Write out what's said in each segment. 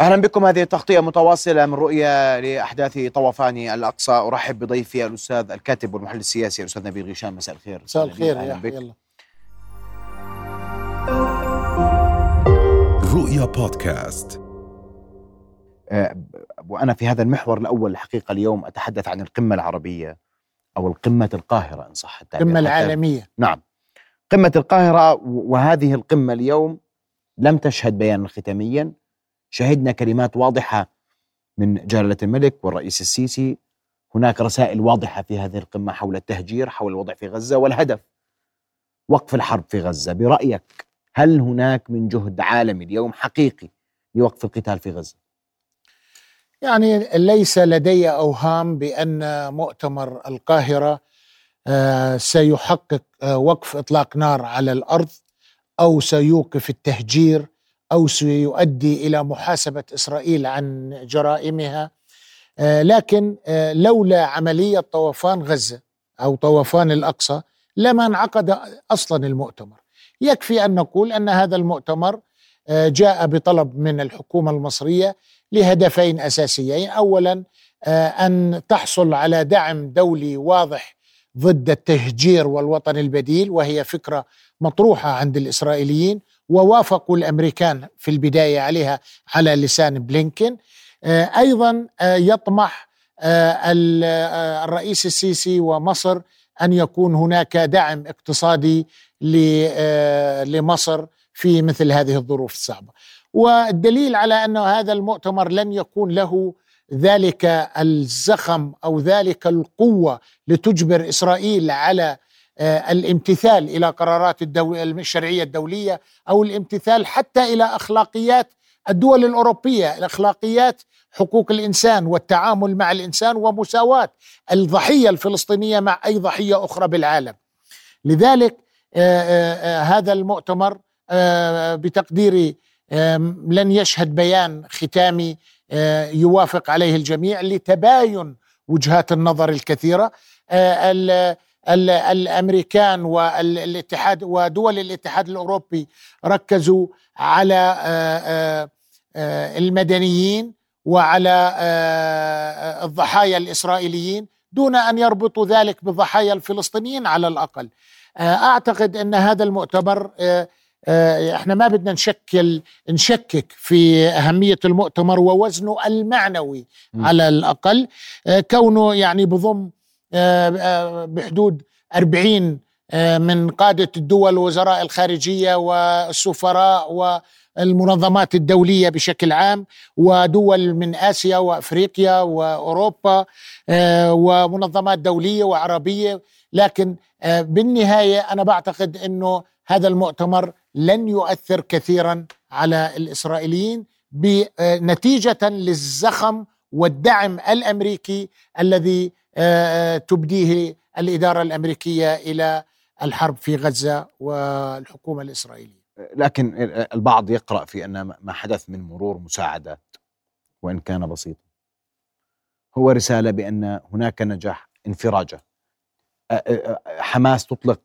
أهلا بكم. هذه التغطية متواصلة من رؤيا لأحداث طوفان الأقصى. أرحب بضيفي الأستاذ الكاتب والمحلل السياسي الأستاذ نبيل غشام مساء الخير. مساء الخير. يا بك. يلا رؤيا بودكاست. أه وأنا في هذا المحور الأول الحقيقة اليوم أتحدث عن القمة العربية أو القمة القاهرة إن صح التعبير. القمة العالمية. نعم. قمة القاهرة وهذه القمة اليوم لم تشهد بيانا ختاميا. شهدنا كلمات واضحة من جلالة الملك والرئيس السيسي. هناك رسائل واضحة في هذه القمة حول التهجير حول الوضع في غزة والهدف. وقف الحرب في غزة برأيك هل هناك من جهد عالمي اليوم حقيقي لوقف القتال في غزة؟ يعني ليس لدي أوهام بأن مؤتمر القاهرة آه، سيحقق آه، وقف إطلاق نار على الأرض أو سيوقف التهجير أو سيؤدي إلى محاسبة إسرائيل عن جرائمها. آه، لكن آه، لولا عملية طوفان غزة أو طوفان الأقصى لما انعقد أصلا المؤتمر. يكفي أن نقول أن هذا المؤتمر آه، جاء بطلب من الحكومة المصرية لهدفين أساسيين. اولا أن تحصل على دعم دولي واضح ضد التهجير والوطن البديل وهي فكرة مطروحة عند الإسرائيليين ووافقوا الأمريكان في البداية عليها على لسان بلينكن آه، أيضا آه، يطمح آه، الرئيس السيسي ومصر أن يكون هناك دعم اقتصادي لمصر في مثل هذه الظروف الصعبة. والدليل على أن هذا المؤتمر لن يكون له ذلك الزخم أو ذلك القوة لتجبر إسرائيل على آه، الامتثال إلى قرارات الشرعية الدولية أو الامتثال حتى إلى أخلاقيات الدول الأوروبية الأخلاقيات حقوق الإنسان والتعامل مع الإنسان ومساواة الضحية الفلسطينية مع أي ضحية أخرى بالعالم. لذلك آه، آه، هذا المؤتمر بتقديري لن يشهد بيان ختامي يوافق عليه الجميع لتباين وجهات النظر الكثيرة. الأمريكان والاتحاد ودول الاتحاد الأوروبي ركزوا على آه، آه، آه، المدنيين وعلى الضحايا الإسرائيليين دون أن يربطوا ذلك بضحايا الفلسطينيين على الأقل. أعتقد أن هذا المؤتمر إحنا ما بدنا نشكل نشكك في أهمية المؤتمر ووزنه المعنوي على الأقل. كونه يعني بضم آه، آه، بحدود 40 آه، من قادة الدول وزراء الخارجية والسفراء والمنظمات الدولية بشكل عام ودول من آسيا وأفريقيا وأوروبا ومنظمات دولية وعربية. لكن بالنهاية أنا بعتقد أنه هذا المؤتمر لن يؤثر كثيرا على الإسرائيليين بنتيجة للزخم والدعم الأمريكي الذي آه، آه، تبديه الإدارة الأمريكية إلى الحرب في غزة والحكومة الإسرائيلية. لكن البعض يقرأ في أن ما حدث من مرور مساعدات وإن كان بسيطا هو رسالة بأن هناك نجاح انفراجة آه، حماس تطلق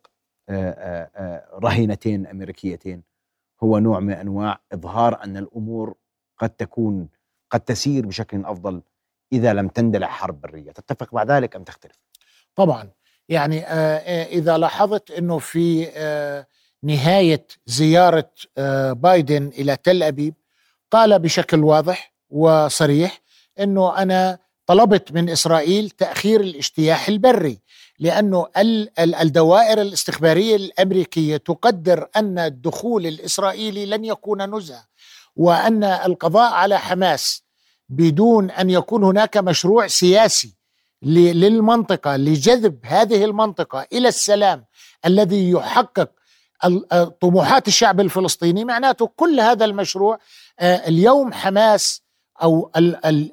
رهينتين أمريكيتين. هو نوع من أنواع إظهار أن الأمور قد تكون قد تسير بشكل أفضل إذا لم تندلع حرب برية. تتفق مع ذلك أم تختلف؟ طبعا. يعني آه، آه، إذا لاحظت إنه في آه، نهاية زيارة بايدن إلى تل أبيب قال بشكل واضح وصريح إنه أنا طلبت من إسرائيل تأخير الاجتياح البري. لأنه الدوائر الاستخبارية الأمريكية تقدر أن الدخول الإسرائيلي لن يكون نزهة وأن القضاء على حماس بدون أن يكون هناك مشروع سياسي للمنطقة لجذب هذه المنطقة إلى السلام الذي يحقق طموحات الشعب الفلسطيني. معناته كل هذا المشروع آه، اليوم حماس أو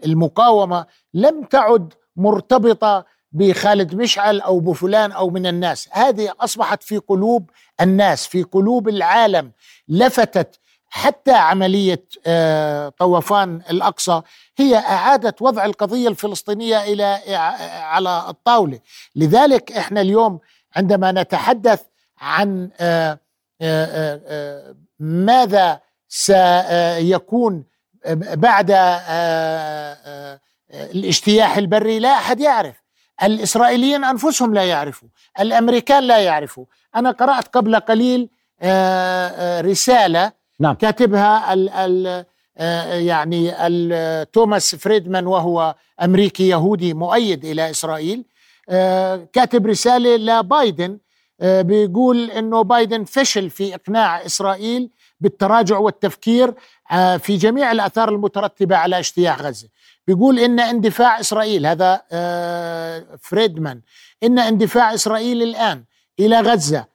المقاومة لم تعد مرتبطة بخالد مشعل أو بفلان أو من الناس. هذه أصبحت في قلوب الناس في قلوب العالم. لفتت حتى عملية آه، طوفان الأقصى. هي اعاده وضع القضية الفلسطينية إلى على الطاولة. لذلك إحنا اليوم عندما نتحدث عن آه، آه، ماذا سيكون بعد آه، آه، الاجتياح البري لا أحد يعرف. الإسرائيليين أنفسهم لا يعرفوا الأمريكان لا يعرفوا. أنا قرأت قبل قليل رسالة نعم. كاتبها ال ال يعني توماس فريدمان وهو أمريكي يهودي مؤيد إلى إسرائيل. كاتب رسالة لبايدن بيقول إنه بايدن فشل في إقناع إسرائيل بالتراجع والتفكير آه، في جميع الأثار المترتبة على اجتياح غزة. بيقول إن اندفاع إسرائيل هذا آه، فريدمان إن اندفاع إسرائيل الآن إلى غزة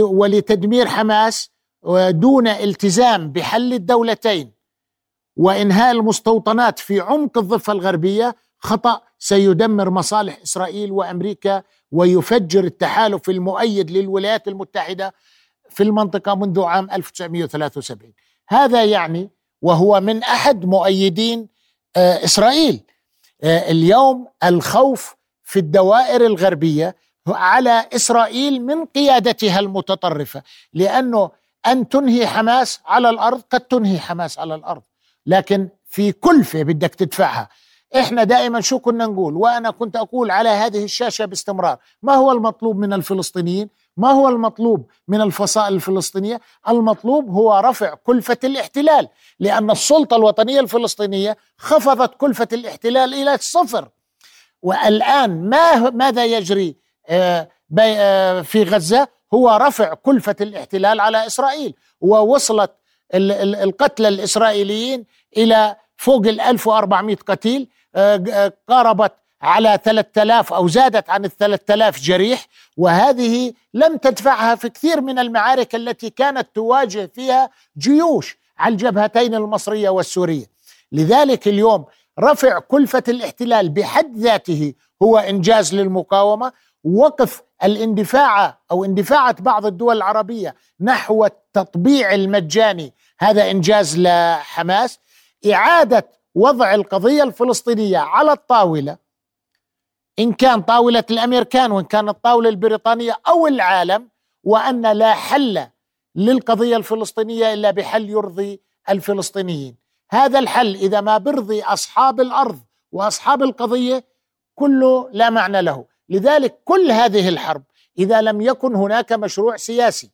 ولتدمير حماس دون التزام بحل الدولتين وإنهاء المستوطنات في عمق الضفة الغربية خطأ سيدمر مصالح إسرائيل وأمريكا ويفجر التحالف المؤيد للولايات المتحدة في المنطقة منذ عام 1973 هذا يعني وهو من أحد مؤيدين آه، إسرائيل. آه، اليوم الخوف في الدوائر الغربية على إسرائيل من قيادتها المتطرفة لأنه أن تنهي حماس على الأرض قد تنهي حماس على الأرض لكن في كلفة بدك تدفعها. إحنا دائما شو كنا نقول؟ وأنا كنت أقول على هذه الشاشة باستمرار ما هو المطلوب من الفلسطينيين؟ ما هو المطلوب من الفصائل الفلسطينية؟ المطلوب هو رفع كلفة الاحتلال لأن السلطة الوطنية الفلسطينية خفضت كلفة الاحتلال إلى الصفر والآن ما ماذا يجري؟ آه، آه، في غزة؟ هو رفع كلفة الاحتلال على إسرائيل ووصلت القتلى الإسرائيليين إلى فوق ال 1400 قتيل. آه، قاربت على 3000 أو زادت عن ال 3000 جريح وهذه لم تدفعها في كثير من المعارك التي كانت تواجه فيها جيوش على الجبهتين المصرية والسورية. لذلك اليوم رفع كلفة الاحتلال بحد ذاته هو إنجاز للمقاومة وقف الاندفاع أو اندفاعة بعض الدول العربية نحو التطبيع المجاني. هذا إنجاز لحماس. إعادة وضع القضية الفلسطينية على الطاولة إن كان طاولة الأمريكان وإن كانت الطاولة البريطانية أو العالم وأن لا حل للقضية الفلسطينية إلا بحل يرضي الفلسطينيين. هذا الحل إذا ما برضي أصحاب الأرض وأصحاب القضية كله لا معنى له. لذلك كل هذه الحرب إذا لم يكن هناك مشروع سياسي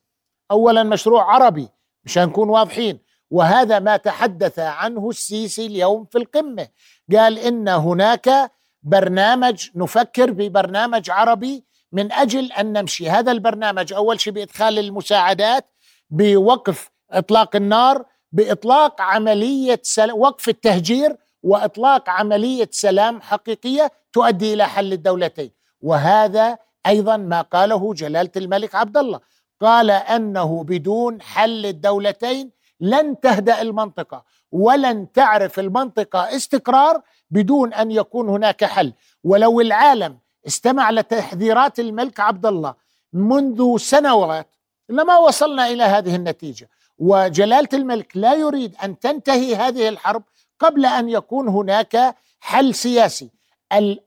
أولا مشروع عربي مشان نكون واضحين وهذا ما تحدث عنه السيسي اليوم في القمة. قال إن هناك برنامج نفكر ببرنامج عربي من أجل أن نمشي. هذا البرنامج أول شيء بإدخال المساعدات بوقف إطلاق النار بإطلاق عملية سل... وقف التهجير وإطلاق عملية سلام حقيقية تؤدي إلى حل الدولتين. وهذا أيضا ما قاله جلالة الملك عبد الله. قال أنه بدون حل الدولتين لن تهدأ المنطقة ولن تعرف المنطقة استقرار بدون أن يكون هناك حل. ولو العالم استمع لتحذيرات الملك عبد الله منذ سنوات لما وصلنا إلى هذه النتيجة وجلالة الملك لا يريد أن تنتهي هذه الحرب قبل أن يكون هناك حل سياسي.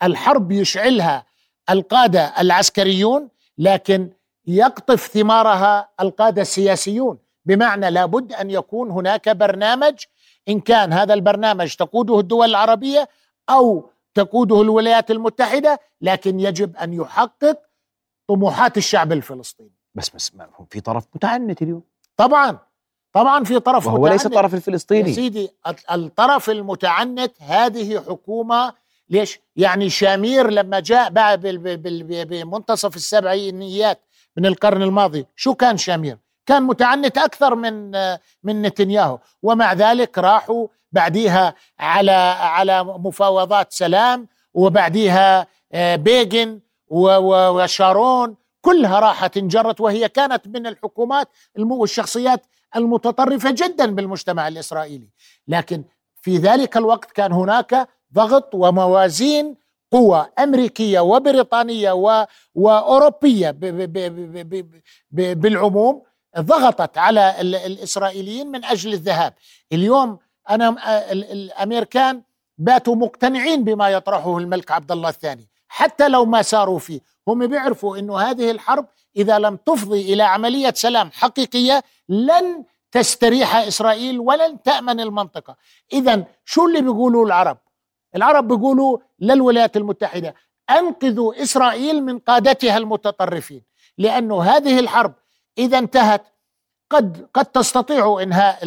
الحرب يشعلها القادة العسكريون لكن يقطف ثمارها القادة السياسيون. بمعنى لابد أن يكون هناك برنامج إن كان هذا البرنامج تقوده الدول العربية أو تقوده الولايات المتحدة لكن يجب أن يحقق طموحات الشعب الفلسطيني بس بس في طرف متعنت اليوم طبعا طبعا في طرف وهو متعنت. ليس الطرف الفلسطيني يا سيدي الطرف المتعنت هذه حكومة ليش؟ يعني شامير لما جاء بمنتصف السبعينيات من القرن الماضي شو كان شامير؟ كان متعنت أكثر من من نتنياهو. ومع ذلك راحوا بعديها على على مفاوضات سلام وبعديها آه، بيجن وشارون كلها راحت انجرت وهي كانت من الحكومات والشخصيات المتطرفة جدا بالمجتمع الإسرائيلي. لكن في ذلك الوقت كان هناك ضغط وموازين قوى أمريكية وبريطانية وأوروبية بالعموم. ضغطت على الإسرائيليين من أجل الذهاب. اليوم أنا الأمريكان باتوا مقتنعين بما يطرحه الملك عبد الله الثاني حتى لو ما ساروا فيه. هم بيعرفوا إنه هذه الحرب إذا لم تفضي إلى عملية سلام حقيقية لن تستريح إسرائيل ولن تأمن المنطقة. اذا شو اللي بيقولوا العرب؟ العرب بيقولوا للولايات المتحدة أنقذوا إسرائيل من قادتها المتطرفين لأنه هذه الحرب إذا انتهت. قد قد تستطيع إنهاء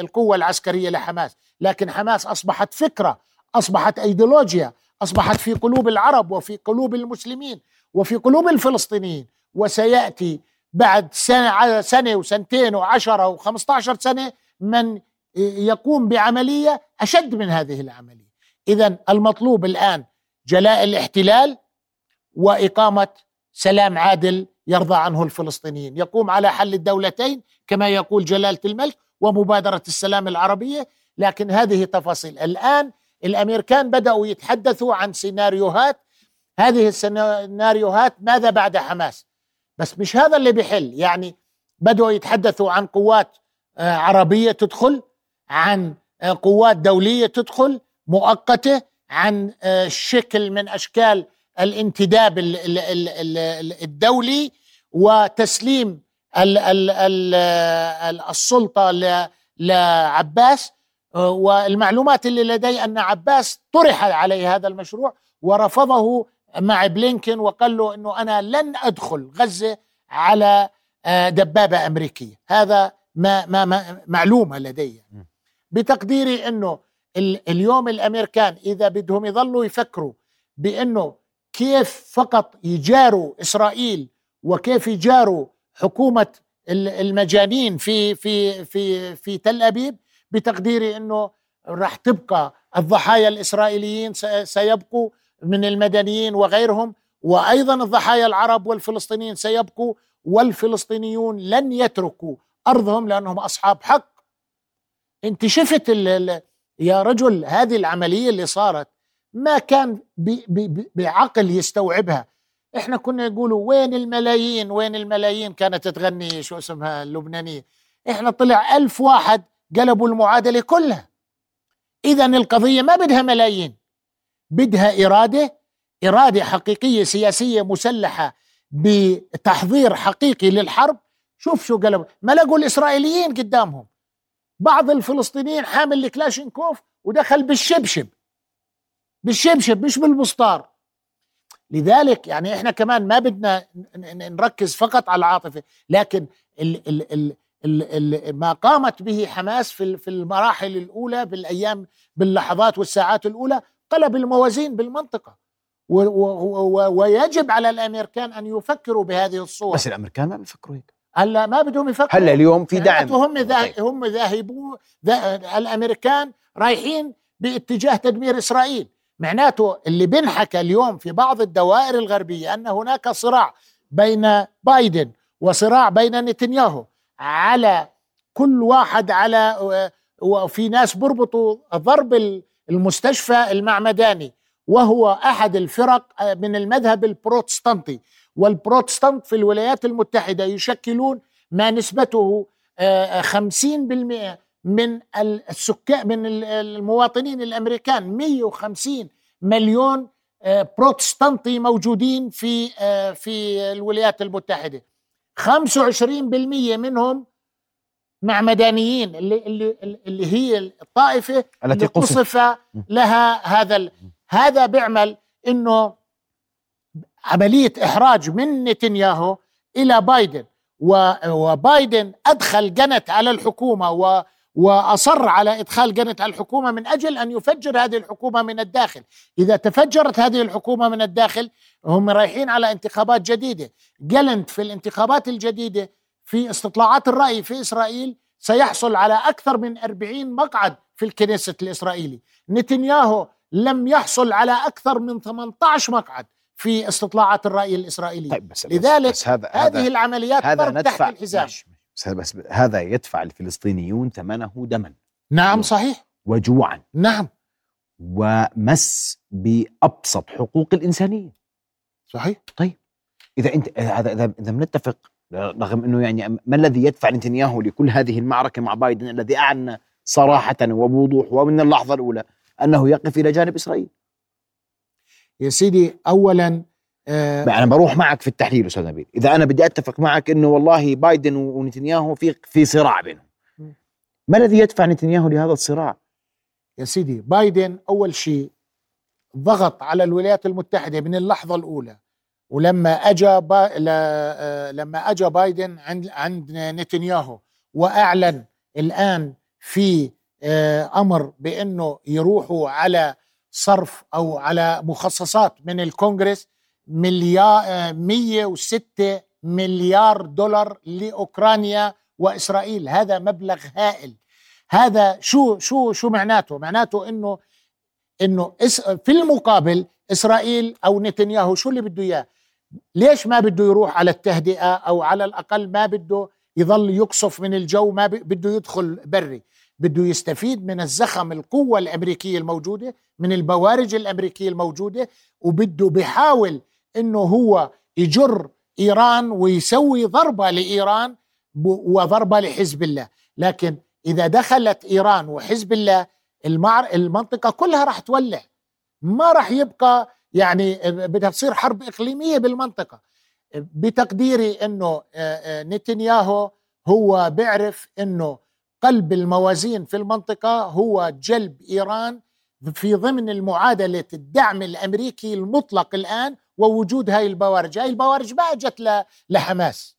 القوة العسكرية لحماس لكن حماس أصبحت فكرة أصبحت إيديولوجيا أصبحت في قلوب العرب وفي قلوب المسلمين وفي قلوب الفلسطينيين. وسيأتي بعد سنة سنة وسنتين وعشرة وخمسة سنة من يقوم بعملية أشد من هذه العملية. إذا المطلوب الآن جلاء الاحتلال وإقامة سلام عادل يرضى عنه الفلسطينيين. يقوم على حل الدولتين كما يقول جلالة الملك ومبادرة السلام العربية. لكن هذه تفاصيل. الآن الأمريكان بدأوا يتحدثوا عن سيناريوهات. هذه السيناريوهات ماذا بعد حماس؟ بس مش هذا اللي بيحل. يعني بدأوا يتحدثوا عن قوات آه، عربية تدخل عن آه، قوات دولية تدخل مؤقتة عن آه، شكل من أشكال الانتداب الدولي وتسليم السلطة لعباس. والمعلومات اللي لدي أن عباس طرح عليه هذا المشروع ورفضه مع بلينكن وقال له إنه أنا لن أدخل غزة على آه، دبابة أمريكية. هذا ما ما, ما معلومة لدي. بتقديري إنه اليوم الأمريكان إذا بدهم يظلوا يفكروا بإنه كيف فقط يجاروا إسرائيل وكيف يجاروا حكومة المجانين في في في في تل أبيب بتقديري إنه راح تبقى الضحايا الإسرائيليين سيبقوا من المدنيين وغيرهم وأيضا الضحايا العرب والفلسطينيين سيبقوا والفلسطينيون لن يتركوا أرضهم لأنهم أصحاب حق. أنت شفت يا رجل هذه العملية اللي صارت ما كان بعقل يستوعبها. إحنا كنا نقولوا وين الملايين؟ وين الملايين كانت تغني شو اسمها اللبنانية؟ إحنا طلع ألف واحد قلبوا المعادلة كلها. اذا القضية ما بدها ملايين. بدها إرادة إرادة حقيقية سياسية مسلحة بتحضير حقيقي للحرب. شوف شو قالوا ما لقوا الإسرائيليين قدامهم. بعض الفلسطينيين حامل الكلاشينكوف ودخل بالشبشب. بالشبشب مش بالمسطار لذلك يعني إحنا كمان ما بدنا نركز فقط على العاطفة لكن ال ال ال ال ال ما قامت به حماس في في المراحل الأولى بالأيام باللحظات والساعات الأولى قلب الموازين بالمنطقة. و و ويجب على الأمريكان أن يفكروا بهذه الصور بس الأمريكان ما بيفكروا هيك. هلأ ما بدهم يفكروا. هلأ اليوم في دعم. هم ذا هم ذاهبوا الأمريكان رايحين باتجاه تدمير إسرائيل. معناته اللي بنحكى اليوم في بعض الدوائر الغربية أن هناك صراع بين بايدن وصراع بين نتنياهو على كل واحد على وفي ناس بربطوا ضرب المستشفى المعمداني وهو أحد الفرق من المذهب البروتستانتي. والبروتستانت في الولايات المتحدة يشكلون ما نسبته 50% آه، من السكان من المواطنين الأمريكان. 150 مليون آه، بروتستانتي موجودين في في الولايات المتحدة. 25% منهم مع مدنيين اللي اللي اللي هي الطائفة التي قصف. لها هذا ال... هذا بيعمل إنه عملية إحراج من نتنياهو إلى بايدن. و... وبايدن أدخل جنت على الحكومة و... وأصر على إدخال جنت على الحكومة من أجل أن يفجر هذه الحكومة من الداخل، إذا تفجرت هذه الحكومة من الداخل هم رايحين على انتخابات جديدة، جلنت في الانتخابات الجديدة في استطلاعات الرأي في إسرائيل سيحصل على أكثر من 40 مقعد في الكنيسة الإسرائيلي. نتنياهو لم يحصل على أكثر من 18 مقعد في استطلاعات الرأي الإسرائيلي. طيب بس لذلك بس هذا هذه هذا العمليات هذا ندفع تحت الحزام. بس هذا يدفع الفلسطينيون ثمنه دما. نعم صحيح. وجوعا. نعم. ومس بأبسط حقوق الإنسانية. صحيح. طيب. إذا أنت هذا إذا إذا بنتفق رغم إنه يعني ما الذي يدفع نتنياهو لكل هذه المعركة مع بايدن الذي أعلن صراحة وبوضوح ومن اللحظة الأولى أنه يقف إلى جانب إسرائيل؟ يا سيدي اولا آه أنا بروح معك في التحليل أستاذ نبيل. إذا أنا بدي أتفق معك إنه والله بايدن ونتنياهو في في صراع بينهم. ما الذي يدفع نتنياهو لهذا الصراع؟ يا سيدي بايدن أول شيء ضغط على الولايات المتحدة من اللحظة الأولى. ولما اجى با... ل... لما اجى بايدن عند عند نتنياهو وأعلن الآن في آه، أمر بأنه يروحوا على صرف أو على مخصصات من الكونغرس مليار 106 مليار دولار لأوكرانيا وإسرائيل. هذا مبلغ هائل. هذا شو شو شو معناته؟ معناته إنه إنه في المقابل إسرائيل أو نتنياهو شو اللي بده إياه؟ ليش ما بده يروح على التهدئة أو على الأقل ما بده يظل يقصف من الجو ما بده يدخل بري؟ بده يستفيد من الزخم القوة الأمريكية الموجودة من البوارج الأمريكية الموجودة وبده بيحاول أنه هو يجر إيران ويسوي ضربة لإيران وضربة لحزب الله. لكن إذا دخلت إيران وحزب الله المعر المنطقة كلها راح تولع. ما راح يبقى يعني بدها تصير حرب إقليمية بالمنطقة. بتقديري أنه نتنياهو هو بيعرف أنه قلب الموازين في المنطقة هو جلب إيران في ضمن المعادلة الدعم الأمريكي المطلق الآن ووجود هاي البوارج. هاي البوارج ما أجت لحماس.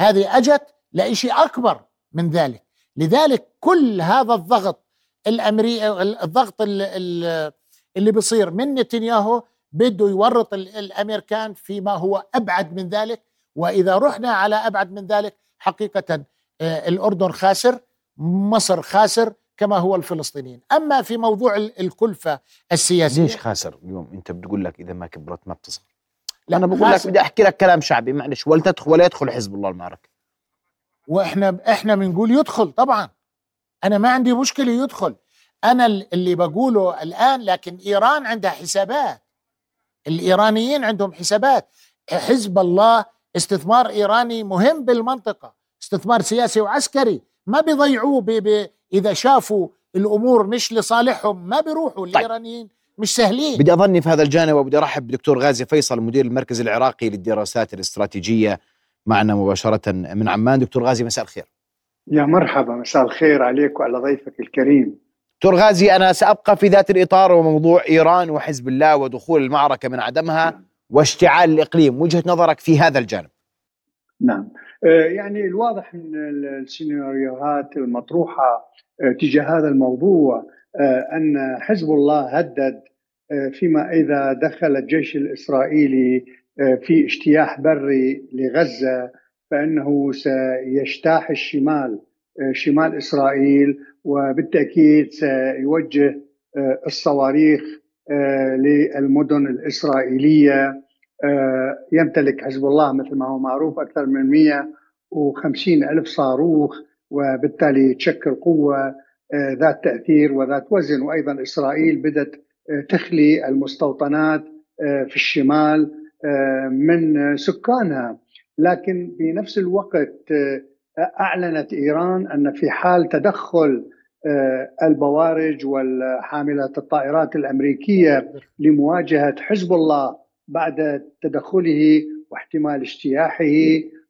هذه أجت لإشي أكبر من ذلك. لذلك كل هذا الضغط الأمريكي الضغط اللي بيصير من نتنياهو بده يورط الأمريكان فيما هو أبعد من ذلك. وإذا رحنا على أبعد من ذلك حقيقة آه، الأردن خاسر مصر خاسر كما هو الفلسطينيين. أما في موضوع الكلفة السياسية ليش خاسر اليوم؟ أنت بتقول لك إذا ما كبرت ما بتصغر. لا أنا بقول لك بدي أحكي لك كلام شعبي معلش. ولا تدخل ولا يدخل حزب الله المعركة وإحنا إحنا بنقول يدخل طبعا. أنا ما عندي مشكلة يدخل. أنا اللي بقوله الآن لكن إيران عندها حسابات. الإيرانيين عندهم حسابات. حزب الله استثمار إيراني مهم بالمنطقة. استثمار سياسي وعسكري. ما بيضيعوه بي بي إذا شافوا الأمور مش لصالحهم ما بيروحوا طيب. الايرانيين مش سهلين. بدي أظني في هذا الجانب وبدي أرحب بدكتور غازي فيصل مدير المركز العراقي للدراسات الاستراتيجية معنا مباشرة من عمان. دكتور غازي مساء الخير. يا مرحبا مساء الخير عليك وعلى ضيفك الكريم. دكتور غازي أنا سأبقى في ذات الإطار وموضوع إيران وحزب الله ودخول المعركة من عدمها. واشتعال الإقليم وجهة نظرك في هذا الجانب. نعم. يعني الواضح من السيناريوهات المطروحة آه، تجاه هذا الموضوع آه، أن حزب الله هدد فيما إذا دخل الجيش الإسرائيلي في اجتياح بري لغزة فإنه سيجتاح الشمال شمال إسرائيل وبالتأكيد سيوجه الصواريخ للمدن الإسرائيلية. آه، يمتلك حزب الله مثل ما هو معروف أكثر من 150 ألف صاروخ وبالتالي تشكل قوة آه، ذات تأثير وذات وزن. وأيضا إسرائيل بدأت آه، تخلي المستوطنات في الشمال من سكانها. لكن بنفس الوقت أعلنت إيران أن في حال تدخل البوارج والحاملة الطائرات الأمريكية لمواجهة حزب الله بعد تدخله واحتمال اجتياحه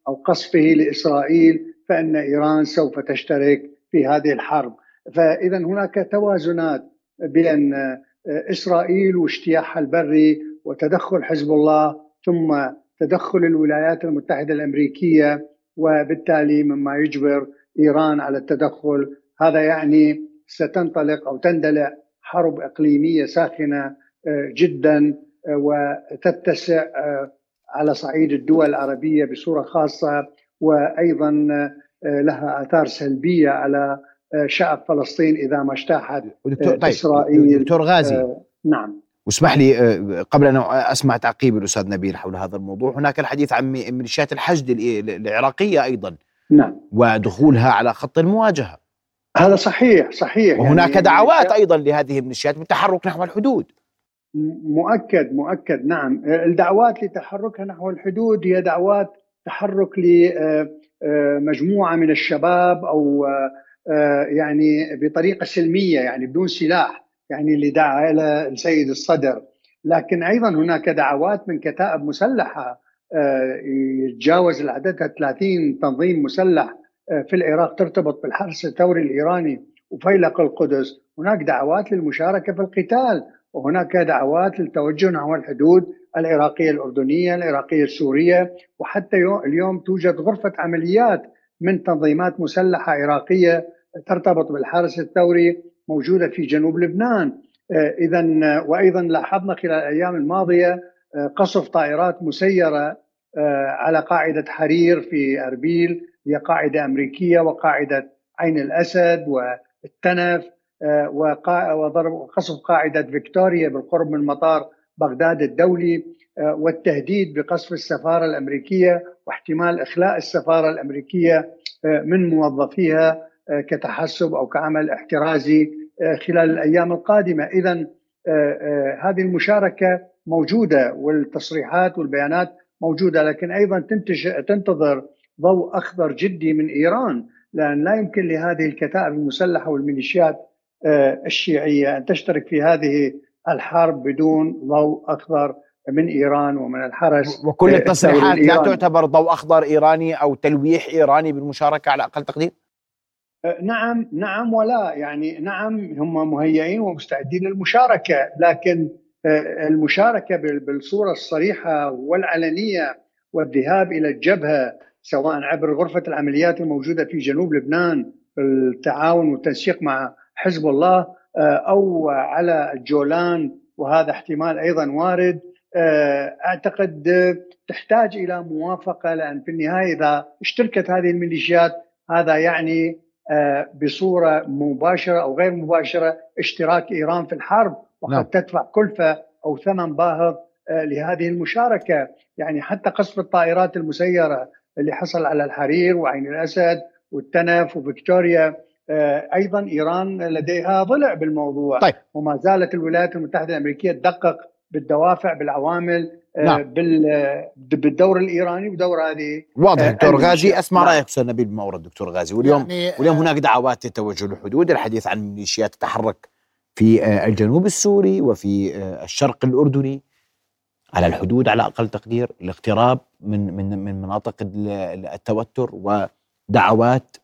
أو قصفه لإسرائيل فإن إيران سوف تشترك في هذه الحرب. فاذا هناك توازنات بين إسرائيل واجتياحها البري وتدخل حزب الله ثم تدخل الولايات المتحدة الأمريكية وبالتالي مما يجبر إيران على التدخل. هذا يعني ستنطلق أو تندلع حرب إقليمية ساخنة جدا وتتسع آه، على صعيد الدول العربية بصورة خاصة وأيضا آه، لها آثار سلبية على آه، شعب فلسطين إذا ما اجتاحت دكتور طيب إسرائيل. دكتور غازي. نعم. واسمح لي قبل أن أسمع تعقيب الأستاذ نبيل حول هذا الموضوع هناك الحديث عن ميليشيات الحشد العراقية أيضا. نعم. ودخولها على خط المواجهة. هذا صحيح صحيح. وهناك يعني دعوات أيضا لهذه الميليشيات بالتحرك نحو الحدود. مؤكد مؤكد نعم. الدعوات لتحركها نحو الحدود هي دعوات تحرك لمجموعه من الشباب أو يعني بطريقة سلمية يعني بدون سلاح يعني اللي دعا إلى السيد الصدر. لكن أيضا هناك دعوات من كتائب مسلحة يتجاوز العدد 30 تنظيم مسلح في العراق ترتبط بالحرس الثوري الإيراني وفيلق القدس. هناك دعوات للمشاركة في القتال وهناك دعوات للتوجه نحو الحدود العراقية الأردنية، العراقية السورية، وحتى اليوم توجد غرفة عمليات من تنظيمات مسلحة عراقية ترتبط بالحرس الثوري موجودة في جنوب لبنان. اذا وأيضا لاحظنا خلال الأيام الماضية قصف طائرات مسيرة على قاعدة حرير في أربيل هي قاعدة أمريكية وقاعدة عين الأسد والتنف وضرب قصف قاعدة فيكتوريا بالقرب من مطار بغداد الدولي والتهديد بقصف السفارة الأمريكية واحتمال إخلاء السفارة الأمريكية من موظفيها كتحسب أو كعمل احترازي خلال الأيام القادمة، اذا هذه المشاركة موجودة والتصريحات والبيانات موجودة لكن تنتج تنتظر ضوء أخضر جدي من إيران لأن لا يمكن لهذه الكتائب المسلحة والميليشيات الشيعية أن تشترك في هذه الحرب بدون ضوء أخضر من إيران ومن الحرس وكل التصريحات لا تعتبر ضوء أخضر إيراني أو تلويح إيراني بالمشاركة على أقل تقدير؟ نعم نعم ولا يعني نعم هم مهيئين ومستعدين للمشاركة لكن المشاركة بالصورة الصريحة والعلنية والذهاب إلى الجبهة سواء عبر غرفة العمليات الموجودة في جنوب لبنان بالتعاون والتنسيق مع حزب الله أو على الجولان وهذا احتمال أيضا وارد أعتقد تحتاج إلى موافقة لأن في النهاية إذا اشتركت هذه الميليشيات هذا يعني بصورة مباشرة أو غير مباشرة اشتراك إيران في الحرب وقد نعم. تدفع كلفة أو ثمن باهظ لهذه المشاركة يعني حتى قصف الطائرات المسيرة اللي حصل على الحرير وعين الأسد والتنف وفيكتوريا أيضا إيران لديها ضلع بالموضوع. طيب. وما زالت الولايات المتحدة الأمريكية تدقق بالدوافع بالعوامل نعم. بالدور الإيراني ودور هذه واضح. دكتور غازي أسمع رأيك. أستاذ نبيل بمورد دكتور غازي. واليوم يعني واليوم هناك دعوات للتوجه للحدود. الحديث عن ميليشيات تتحرك في الجنوب السوري وفي الشرق الأردني. على الحدود على أقل تقدير الاقتراب من من من مناطق التوتر ودعوات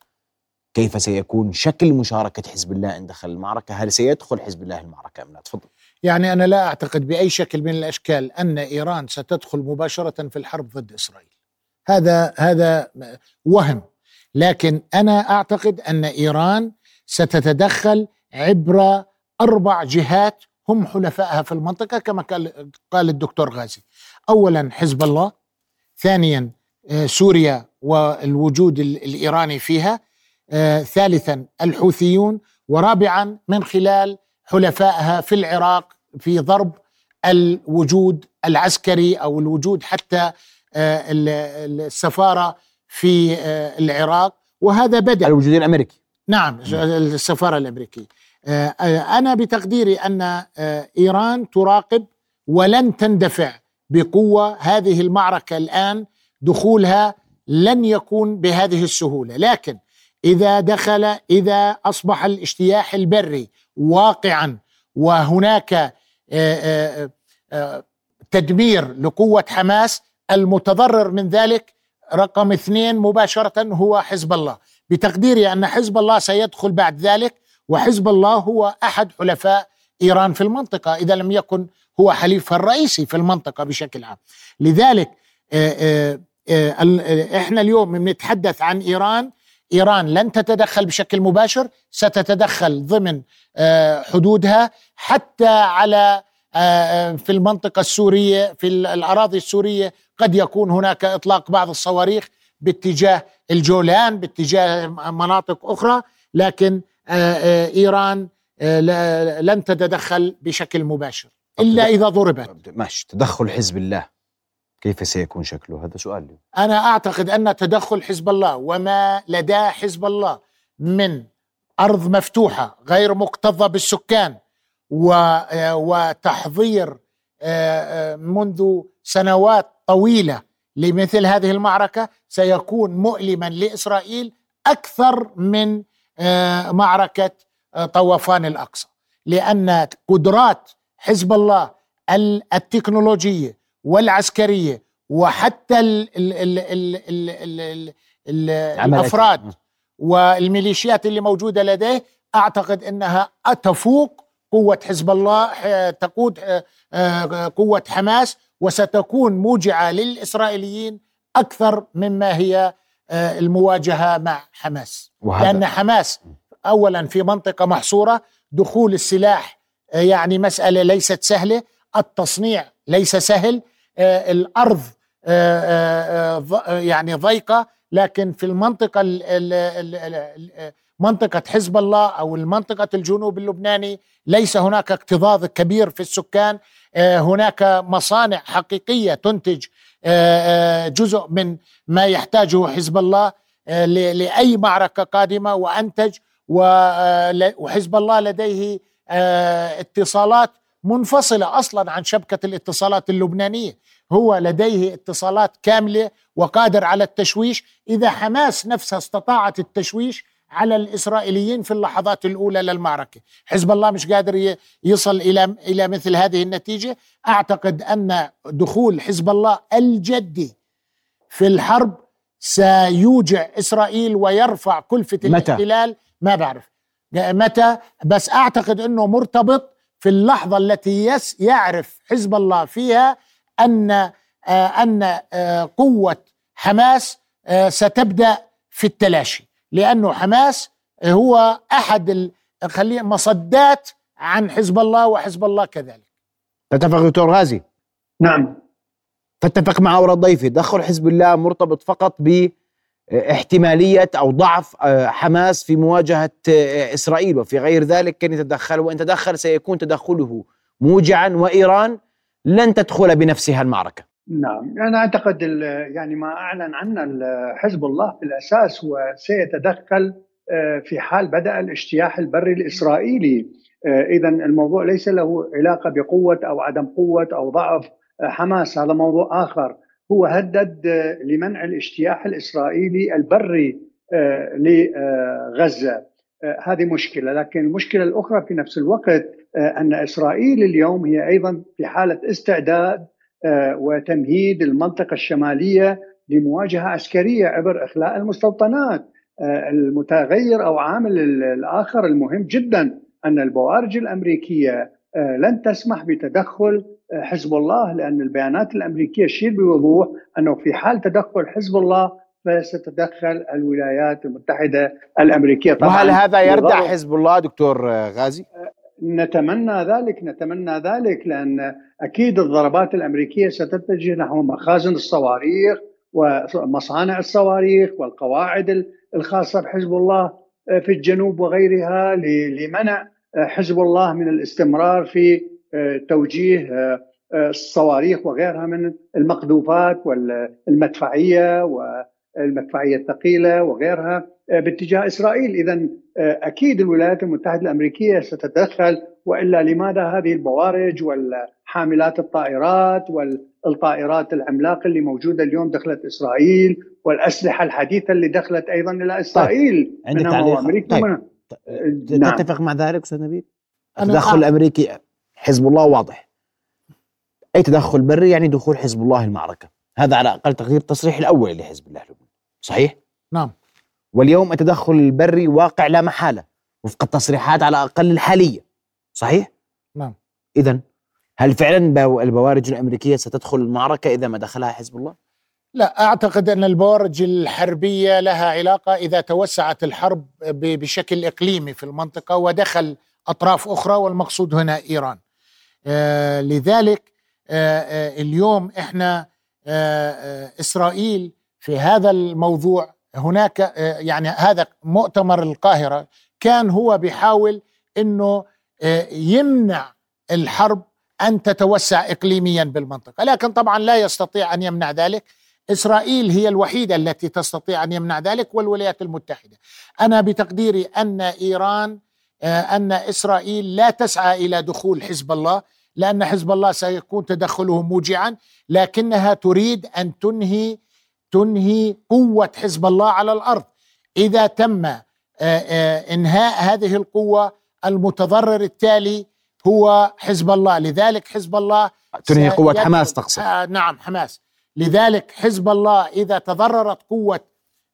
كيف سيكون شكل مشاركة حزب الله ان دخل المعركة؟ هل سيدخل حزب الله المعركة أم لا؟ تفضل. يعني أنا لا أعتقد بأي شكل من الأشكال أن إيران ستدخل مباشرة في الحرب ضد إسرائيل. هذا هذا وهم لكن أنا أعتقد أن إيران ستتدخل عبر أربع جهات هم حلفائها في المنطقة كما قال الدكتور غازي. اولا حزب الله، ثانيا سوريا والوجود الإيراني فيها، ثالثا الحوثيون، ورابعا من خلال حلفائها في العراق في ضرب الوجود العسكري أو الوجود حتى السفارة في العراق. وهذا بدأ. الوجود الأمريكي. نعم السفارة الأمريكية. أنا بتقديري أن إيران تراقب ولن تندفع بقوة هذه المعركة الآن دخولها لن يكون بهذه السهولة. لكن إذا دخل إذا أصبح الاجتياح البري واقعا وهناك تدمير لقوة حماس المتضرر من ذلك رقم اثنين مباشرة هو حزب الله. بتقديري أن حزب الله سيدخل بعد ذلك وحزب الله هو أحد حلفاء إيران في المنطقة إذا لم يكن هو حليفها الرئيسي في المنطقة بشكل عام. لذلك إحنا اليوم بنتحدث عن إيران إيران لن تتدخل بشكل مباشر ستتدخل ضمن حدودها حتى على في المنطقة السورية في الأراضي السورية قد يكون هناك إطلاق بعض الصواريخ باتجاه الجولان باتجاه مناطق أخرى لكن إيران لن تتدخل بشكل مباشر إلا إذا ضربت. ماشي تدخل حزب الله. كيف سيكون شكله هذا سؤال. أنا أعتقد أن تدخل حزب الله وما لدى حزب الله من أرض مفتوحة غير مكتظة بالسكان وتحضير منذ سنوات طويلة لمثل هذه المعركة سيكون مؤلما لإسرائيل أكثر من معركة طوفان الأقصى لأن قدرات حزب الله التكنولوجية والعسكرية وحتى ال ال ال ال ال ال الأفراد والميليشيات اللي موجودة لديه أعتقد إنها تفوق قوة حزب الله تقود قوة حماس وستكون موجعة للإسرائيليين أكثر مما هي المواجهة مع حماس. وهذا. لأن حماس اولا في منطقة محصورة دخول السلاح يعني مسألة ليست سهلة التصنيع ليس سهل. الأرض يعني ضيقة لكن في المنطقة منطقة حزب الله أو المنطقة الجنوب اللبناني ليس هناك اكتظاظ كبير في السكان. آه، هناك مصانع حقيقية تنتج آه، آه، جزء من ما يحتاجه حزب الله لأي معركة قادمة وأنتج. وحزب الله لديه اتصالات منفصلة أصلا عن شبكة الاتصالات اللبنانية. هو لديه اتصالات كاملة وقادر على التشويش. إذا حماس نفسها استطاعت التشويش على الإسرائيليين في اللحظات الأولى للمعركة، حزب الله مش قادر يصل إلى إلى مثل هذه النتيجة، أعتقد أن دخول حزب الله الجدي في الحرب سيوجع إسرائيل ويرفع كلفة متى؟ الاحتلال. ما بعرف. متى؟ بس أعتقد إنه مرتبط في اللحظة التي يس يعرف حزب الله فيها أن آه أن آه قوة حماس آه ستبدأ في التلاشي. لأنه حماس هو أحد خلينا مصدات عن حزب الله وحزب الله كذلك. تتفق دكتور غازي؟ نعم. تتفق مع أورا ضيفي تدخل حزب الله مرتبط فقط باحتمالية أو ضعف آه، حماس في مواجهة آه، إسرائيل. وفي غير ذلك كان يتدخل وإن تدخل سيكون تدخله موجعا وإيران لن تدخل بنفسها المعركة. نعم. أنا أعتقد يعني ما أعلن عنه حزب الله في الاساس هو سيتدخل آه، في حال بدأ الاجتياح البري الإسرائيلي. اذا الموضوع ليس له علاقة بقوة أو عدم قوة أو ضعف حماس. هذا موضوع آخر. هو هدد لمنع الاجتياح الإسرائيلي البري لغزة. هذه مشكلة. لكن المشكلة الأخرى في نفس الوقت أن إسرائيل اليوم هي أيضا في حالة استعداد آه، وتمهيد المنطقة الشمالية لمواجهة عسكرية عبر إخلاء المستوطنات. آه، المتغير أو عامل الآخر المهم جدا أن البوارج الأمريكية آه، لن تسمح بتدخل حزب الله لأن البيانات الأمريكية تشير بوضوح أنه في حال تدخل حزب الله فستتدخل الولايات المتحدة الأمريكية طبعا وهل هذا يردع حزب الله دكتور غازي؟ نتمنى ذلك نتمنى ذلك لأن أكيد الضربات الأمريكية ستتجه نحو مخازن الصواريخ ومصانع الصواريخ والقواعد الخاصة بحزب الله في الجنوب وغيرها لمنع حزب الله من الاستمرار في توجيه الصواريخ وغيرها من المقذوفات والمدفعية والمدفعية الثقيلة وغيرها باتجاه إسرائيل، اذا أكيد الولايات المتحدة الأمريكية ستتدخل وإلا لماذا هذه البوارج والحاملات الطائرات والطائرات العملاقه اللي موجودة اليوم دخلت إسرائيل والأسلحة الحديثة اللي دخلت أيضا إلى إسرائيل طيب. عندك تعليق أمريكا طيب. نعم. تتفق مع ذلك أستاذ نبيل؟ التدخل الأمريكي حزب الله واضح أي تدخل بري يعني دخول حزب الله المعركة هذا على أقل تقدير التصريح الأول لحزب الله اللبناني صحيح؟ نعم واليوم التدخل البري واقع لا محالة وفق التصريحات على الأقل الحالية صحيح؟ نعم اذا هل فعلا البوارج الأمريكية ستدخل المعركة إذا ما دخلها حزب الله؟ لا أعتقد أن البوارج الحربية لها علاقة إذا توسعت الحرب بشكل إقليمي في المنطقة ودخل أطراف أخرى والمقصود هنا إيران. آه لذلك آه آه اليوم إحنا إسرائيل في هذا الموضوع هناك يعني هذا مؤتمر القاهرة كان هو بيحاول إنه يمنع الحرب أن تتوسع اقليميا بالمنطقة، لكن طبعا لا يستطيع أن يمنع ذلك، إسرائيل هي الوحيدة التي تستطيع أن يمنع ذلك والولايات المتحدة. أنا بتقديري أن إيران أن إسرائيل لا تسعى إلى دخول حزب الله لأن حزب الله سيكون تدخله موجعا لكنها تريد أن تنهي تنهي قوة حزب الله على الأرض. إذا تم آه، آه، إنهاء هذه القوة المتضرر التالي هو حزب الله. لذلك حزب الله تنهي قوة حماس تقصد. آه نعم حماس. لذلك حزب الله إذا تضررت قوة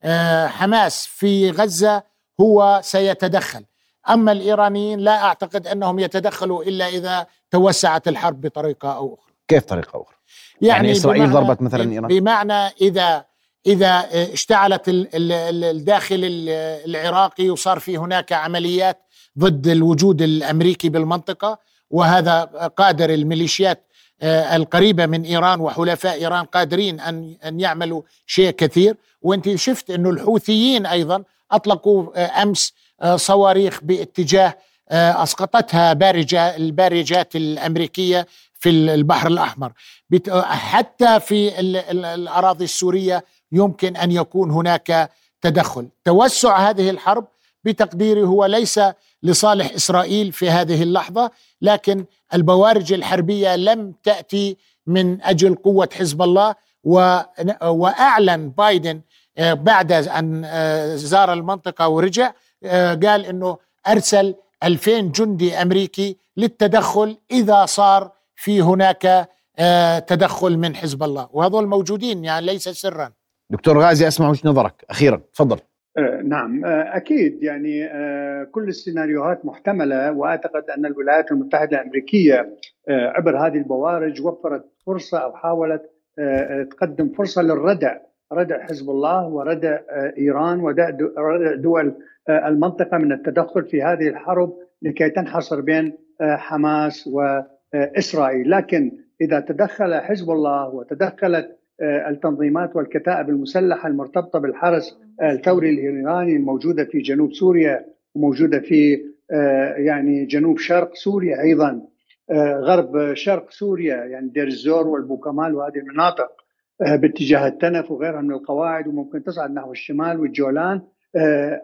آه، حماس في غزة هو سيتدخل. أما الإيرانيين لا أعتقد أنهم يتدخلوا إلا إذا توسعت الحرب بطريقة أو أخرى كيف طريقة أخرى؟ يعني, يعني إسرائيل ضربت مثلاً إيران؟ بمعنى إذا إذا اشتعلت ال- ال- ال- الداخل ال- العراقي وصار في هناك عمليات ضد الوجود الأمريكي بالمنطقة وهذا قادر الميليشيات آه، القريبة من إيران وحلفاء إيران قادرين أن أن يعملوا شيء كثير وأنت شفت إنه الحوثيين أيضا أطلقوا آه، أمس آه، صواريخ باتجاه آه، أسقطتها بارجه البارجات الأمريكية في البحر الأحمر. حتى في ال- ال- الأراضي السورية يمكن أن يكون هناك تدخل. توسع هذه الحرب بتقديري هو ليس لصالح إسرائيل في هذه اللحظة لكن البوارج الحربية لم تأتي من أجل قوة حزب الله وأعلن بايدن آه، بعد أن آه، زار المنطقة ورجع آه، قال إنه أرسل 2000 جندي أمريكي للتدخل إذا صار في هناك آه، تدخل من حزب الله. وهذول موجودين يعني ليس سرا. دكتور غازي أسمع وجهة نظرك. أخيرا تفضل. آه، نعم. آه، أكيد يعني آه، كل السيناريوهات محتملة وأعتقد أن الولايات المتحدة الأمريكية آه، عبر هذه البوارج وفرت فرصة أو حاولت آه، آه، تقدم فرصة للردع ردع حزب الله وردع آه، إيران وردع دول آه، المنطقة من التدخل في هذه الحرب لكي تنحصر بين آه، حماس واسرائيل، لكن إذا تدخل حزب الله وتدخلت آه، التنظيمات والكتائب المسلحة المرتبطة بالحرس الثوري الإيراني الموجودة في جنوب سوريا وموجودة في آه، يعني جنوب شرق سوريا أيضا آه، غرب شرق سوريا يعني دير الزور والبوكمال وهذه المناطق آه، باتجاه التنف وغيرها من القواعد وممكن تصعد نحو الشمال والجولان. آه،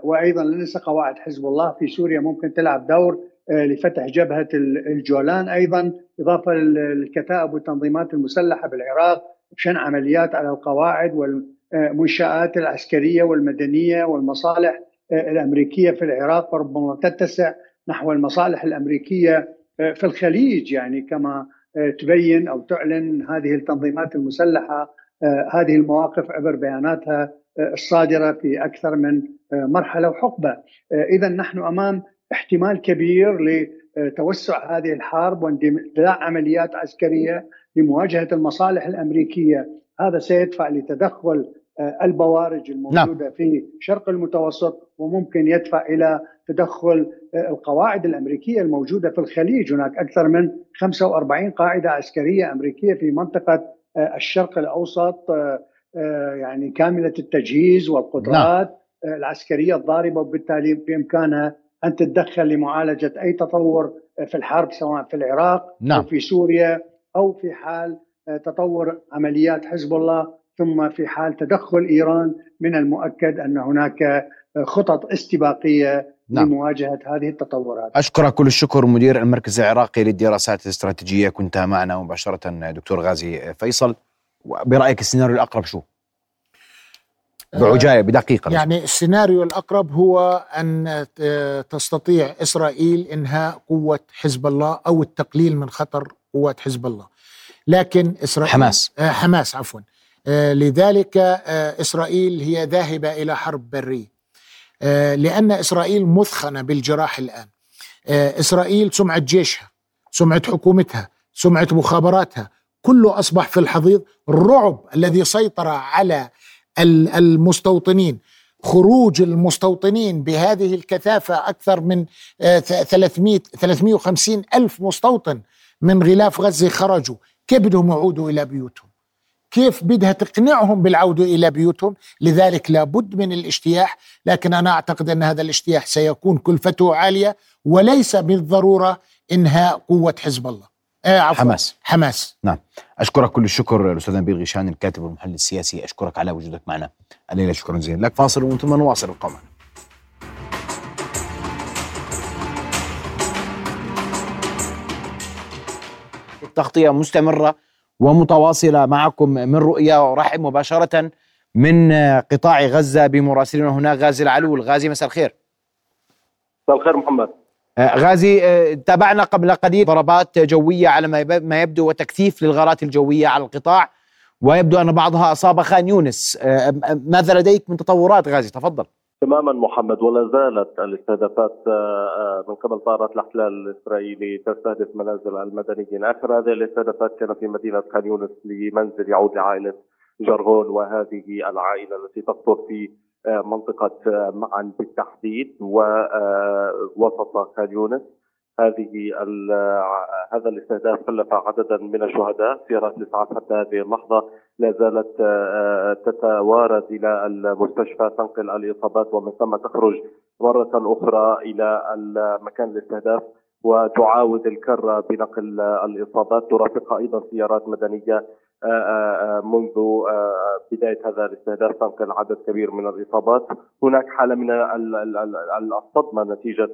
وأيضا لا ننسى قواعد حزب الله في سوريا ممكن تلعب دور آه، لفتح جبهة ال- الجولان. أيضا إضافة للكتائب والتنظيمات المسلحة بالعراق بشن عمليات على القواعد والمنشآت العسكرية والمدنية والمصالح آه، الأمريكية في العراق وربما تتسع نحو المصالح الأمريكية آه، في الخليج. يعني كما آه، تبين أو تعلن هذه التنظيمات المسلحة آه، هذه المواقف عبر بياناتها آه، الصادرة في أكثر من آه، مرحلة وحقبة. اذا نحن أمام احتمال كبير لتوسع هذه الحرب واندلاع عمليات عسكرية لمواجهة المصالح الأمريكية. هذا سيدفع لتدخل آه، البوارج الموجودة نعم. في شرق المتوسط وممكن يدفع إلى تدخل آه، القواعد الأمريكية الموجودة في الخليج. هناك أكثر من 45 قاعدة عسكرية أمريكية في منطقة آه، الشرق الأوسط آه، آه، يعني كاملة التجهيز والقدرات نعم. العسكرية الضاربة وبالتالي بإمكانها أن تتدخل لمعالجة أي تطور في الحرب سواء في العراق نعم. أو في سوريا أو في حال تطور عمليات حزب الله ثم في حال تدخل إيران من المؤكد أن هناك خطط استباقية نعم. لمواجهة هذه التطورات. اشكرك كل الشكر مدير المركز العراقي للدراسات الاستراتيجية كنت معنا مباشرة دكتور غازي فيصل برأيك السيناريو الأقرب شو؟ بعجاله بدقيقة يعني السيناريو الأقرب هو أن تستطيع إسرائيل إنهاء قوة حزب الله أو التقليل من خطر قوة حزب الله. لكن اسرائيل حماس. حماس عفوا. لذلك إسرائيل هي ذاهبة إلى حرب برية. لأن إسرائيل مثخنة بالجراح الآن. إسرائيل سمعه جيشها سمعه حكومتها سمعه مخابراتها كله أصبح في الحضيض الرعب الذي سيطر على المستوطنين خروج المستوطنين بهذه الكثافة أكثر من 300 350 ألف مستوطن من غلاف غزة خرجوا. كيف بدهم يعودوا إلى بيوتهم؟ كيف بدها تقنعهم بالعودة إلى بيوتهم؟ لذلك لابد من الاجتياح لكن أنا أعتقد أن هذا الاجتياح سيكون كلفته عالية وليس بالضرورة إنهاء قوة حزب الله. آه حماس. حماس. نعم. أشكرك كل الشكر الأستاذ نبيل غيشان الكاتب والمحلل السياسي. أشكرك على وجودك معنا. الليلة شكرا جزيلا لك. فاصل ومن ثم نواصل القمر. التغطيه مستمرة ومتواصلة معكم من رؤيا ورحب مباشرة من قطاع غزة. بمراسلنا هناك غازي العلول. غازي مساء الخير. مساء الخير محمد. غازي تابعنا قبل قليل ضربات جوية على ما يبدو وتكثيف للغارات الجوية على القطاع ويبدو أن بعضها أصاب خان يونس. آه، ماذا لديك من تطورات غازي؟ تفضل. تماما محمد ولا زالت الاستهدافات آه، من قبل طائرات الاحتلال الإسرائيلي تستهدف منازل المدنيين، آخر هذه الاستهدافات كان في مدينة خان يونس لمنزل يعود لعائلة جرهون وهذه العائلة التي تقطر في منطقة معا بالتحديد ووسط خان يونس. هذه هذا الاستهداف كلف عددا من الشهداء سيارات الاسعاف حتى هذه اللحظة لا زالت آه، تتوارد إلى المستشفى تنقل الإصابات ومن ثم تخرج مرة أخرى إلى مكان الاستهداف وتعاود الكرة بنقل الإصابات. ترافقها أيضا سيارات مدنية آه، آه، منذ بداية هذا الاستهداف تنقل عدد كبير من الإصابات. هناك حالة من الصدمه نتيجة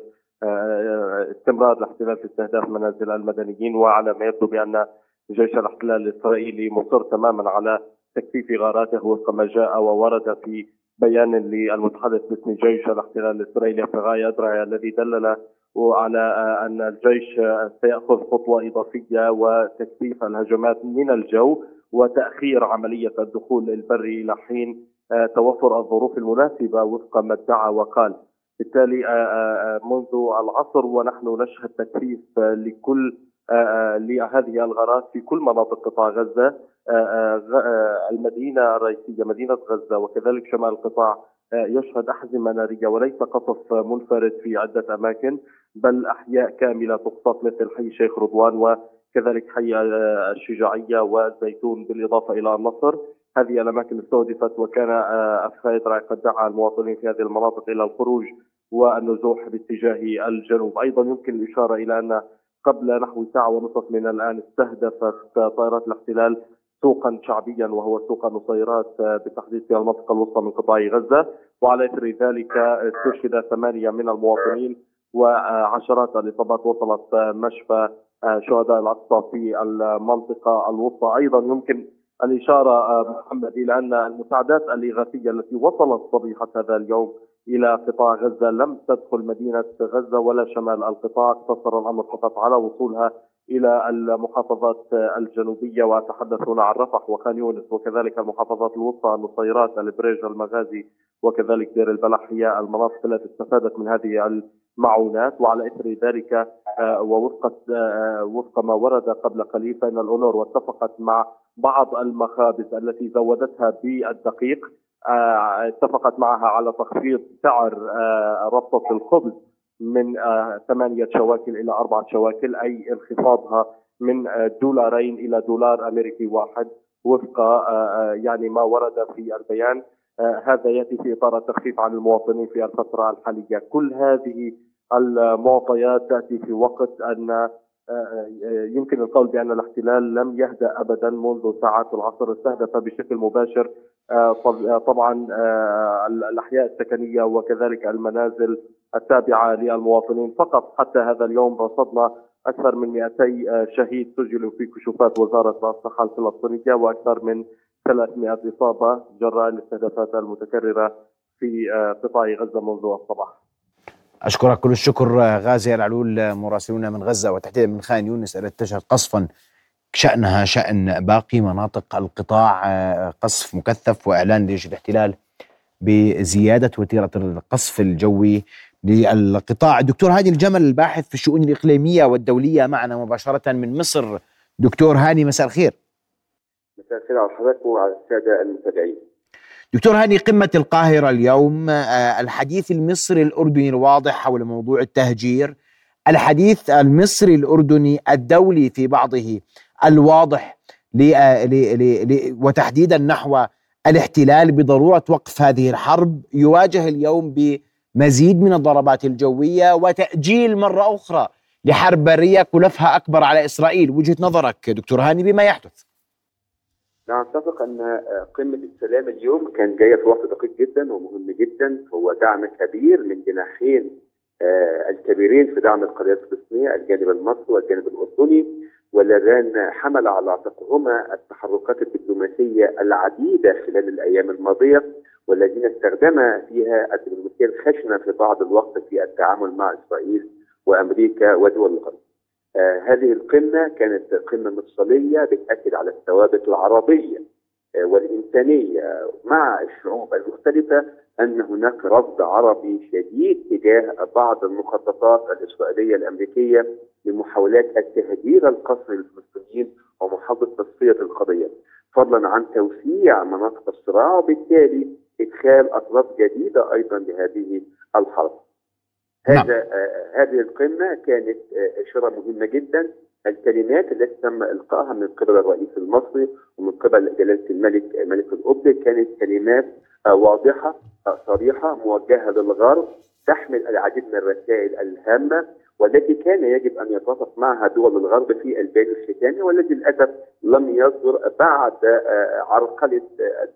استمرار الاحتلال في استهداف منازل المدنيين وعلى ما يبدو بأن جيش الاحتلال الإسرائيلي مصر تماما على تكثيف غاراته وفق ما جاء وورد في بيان للمتحدث باسم جيش الاحتلال الإسرائيلي في أدرعي الذي دلل وعلى أن الجيش سيأخذ خطوة إضافية وتكثيف الهجمات من الجو وتأخير عملية الدخول البري إلى حين توفر الظروف المناسبة وفق ما ادعى وقال. بالتالي آه، آه، آه، منذ العصر ونحن نشهد تكثيف لكل لهذه الغارات في كل مناطق قطاع غزة المدينة الرئيسية مدينة غزة وكذلك شمال القطاع يشهد احزمه ناريه وليس قصف منفرد في عدة أماكن بل أحياء كاملة تقصف مثل حي شيخ رضوان وكذلك حي الشجاعية والزيتون بالإضافة إلى النصر. هذه الأماكن استهدفت وكان افخاذ قد دعا المواطنين في هذه المناطق إلى الخروج والنزوح باتجاه الجنوب، أيضا يمكن الإشارة إلى أن قبل نحو ساعة ونصف من الآن استهدفت طائرات الاحتلال سوقا شعبيا وهو سوق النصيرات بالتحديد في المنطقة الوسطى من قطاع غزة. وعلى إثر ذلك استشهد ثمانية من المواطنين وعشرات الإصابات وصلت مشفى شهداء الأقصى في المنطقة الوسطى. أيضا يمكن الإشارة آه، محمد إلى أن المساعدات الإغاثية التي وصلت صبيحة هذا اليوم إلى قطاع غزة لم تدخل مدينة غزة ولا شمال القطاع. اقتصر الأمر فقط على وصولها إلى المحافظات الجنوبية وأتحدث هنا عن رفح وخان يونس وكذلك المحافظات الوسطى النصيرات البريج المغازي وكذلك دير البلح هي المناطق التي استفادت من هذه المعونات. وعلى إثر ذلك آه، ووفق آه، وفق ما ورد قبل قليل فإن الأونور واتفقت مع بعض المخابز التي زودتها بالدقيق آه، اتفقت معها على تخفيض سعر ربطة الخبز. من آه، ثمانية شواكل إلى أربعة شواكل أي انخفاضها من دولارين إلى دولار أمريكي واحد وفق يعني ما ورد في البيان. هذا يأتي في إطار التخفيف عن المواطنين في الفترة الحالية. كل هذه المعطيات تأتي في وقت أن يمكن القول بأن الاحتلال لم يهدأ أبدا منذ ساعات العصر استهدف بشكل مباشر. آه، آه، طبعا آه، الأحياء السكنية وكذلك المنازل التابعة للمواطنين. فقط حتى هذا اليوم رصدنا أكثر من 200 شهيد سجلوا في كشوفات وزارة الصحة الفلسطينية وأكثر من 300 إصابة جراء الاستهدافات المتكررة في قطاع غزة منذ الصباح. أشكرك كل الشكر غازي العلول مراسلون من غزة وتحديدا من خان يونس التي تشهد قصفا شأنها شأن باقي مناطق القطاع قصف مكثف وإعلان جيش الاحتلال بزيادة وتيرة القصف الجوي للقطاع. الدكتور هادي الجمل الباحث في الشؤون الإقليمية والدولية معنا مباشرة من مصر. دكتور هاني مساء الخير. مساء الخير على حضرتك وعلى السادة المتابعين دكتور هاني قمة القاهرة اليوم آه، الحديث المصري الأردني الواضح حول موضوع التهجير الحديث المصري الأردني الدولي في بعضه الواضح آه، وتحديدا نحو الاحتلال بضرورة وقف هذه الحرب. يواجه اليوم بمزيد من الضربات الجوية وتأجيل مرة أخرى لحرب برية كلفها أكبر على إسرائيل. وجهة نظرك دكتور هاني بما يحدث؟ نتفق أن قمة السلام اليوم كان جاية في وقت دقيق جدا ومهم جدا. هو دعم كبير من جناحين آه، الكبيرين في دعم القضية الفلسطينية الجانب المصري والجانب الأردني. واللذان حمل على عاتقهما التحركات الدبلوماسية العديدة خلال الأيام الماضية والذين استخدم فيها الدبلوماسية الخشنة في بعض الوقت في التعامل مع إسرائيل وأمريكا ودول الغرب. آه هذه القمة كانت قمة مفصلية بتأكد على الثوابت العربية والإنسانية مع الشعوب المختلفة أن هناك رفض عربي شديد تجاه بعض المخططات الإسرائيلية الأمريكية لمحاولات التهجير القسري للفلسطينيين ومحاولة تصفية القضية. فضلا عن توسيع مناطق الصراع وبالتالي إدخال أطراف جديدة أيضا لهذه الحرب. نعم. هذا آه هذه القمة كانت آه إشارة مهمة جدا. الكلمات التي تم إلقائها من قبل الرئيس المصري ومن قبل جلالة الملك ملك القبة كانت كلمات آه واضحة آه صريحة موجهة للغرب تحمل العديد من الرسائل الهامة. والتي كان يجب أن يتوافق معها دول الغرب في البيان الختامي والذي للأسف لم يصدر بعد عرقلة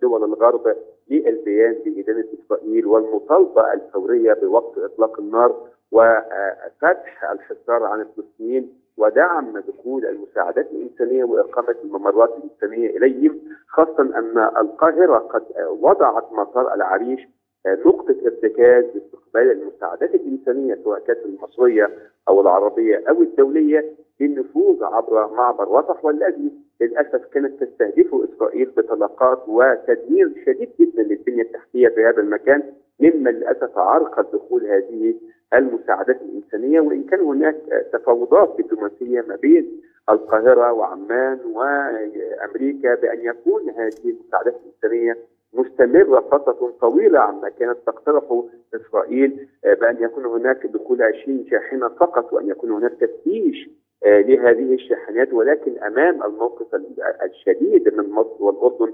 دول الغرب للبيان بادانه إسرائيل والمطالبة الفورية بوقف إطلاق النار وفتح الحصار عن الفلسطينيين ودعم دخول المساعدات الإنسانية وإقامة الممرات الإنسانية إليهم خاصة أن القاهرة قد وضعت مسار العريش نقطة ارتكاز لاستقبال المساعدات الإنسانية سواء كانت المصرية أو العربية أو الدولية للنفوذ عبر معبر رفح والذي للأسف كانت تستهدفه إسرائيل بطلقات وتدمير شديد جدا للبنية التحتية في هذا المكان مما للأسف عرقل دخول هذه المساعدات الإنسانية. وإن كان هناك تفاوضات دبلوماسية ما بين القاهرة وعمان وأمريكا بأن يكون هذه المساعدات الإنسانية مستمرة فترة طويلة عما كانت تقترحه إسرائيل بأن يكون هناك دخول 20 شاحنة فقط وأن يكون هناك تفتيش لهذه الشاحنات ولكن أمام الموقف الشديد من مصر والأردن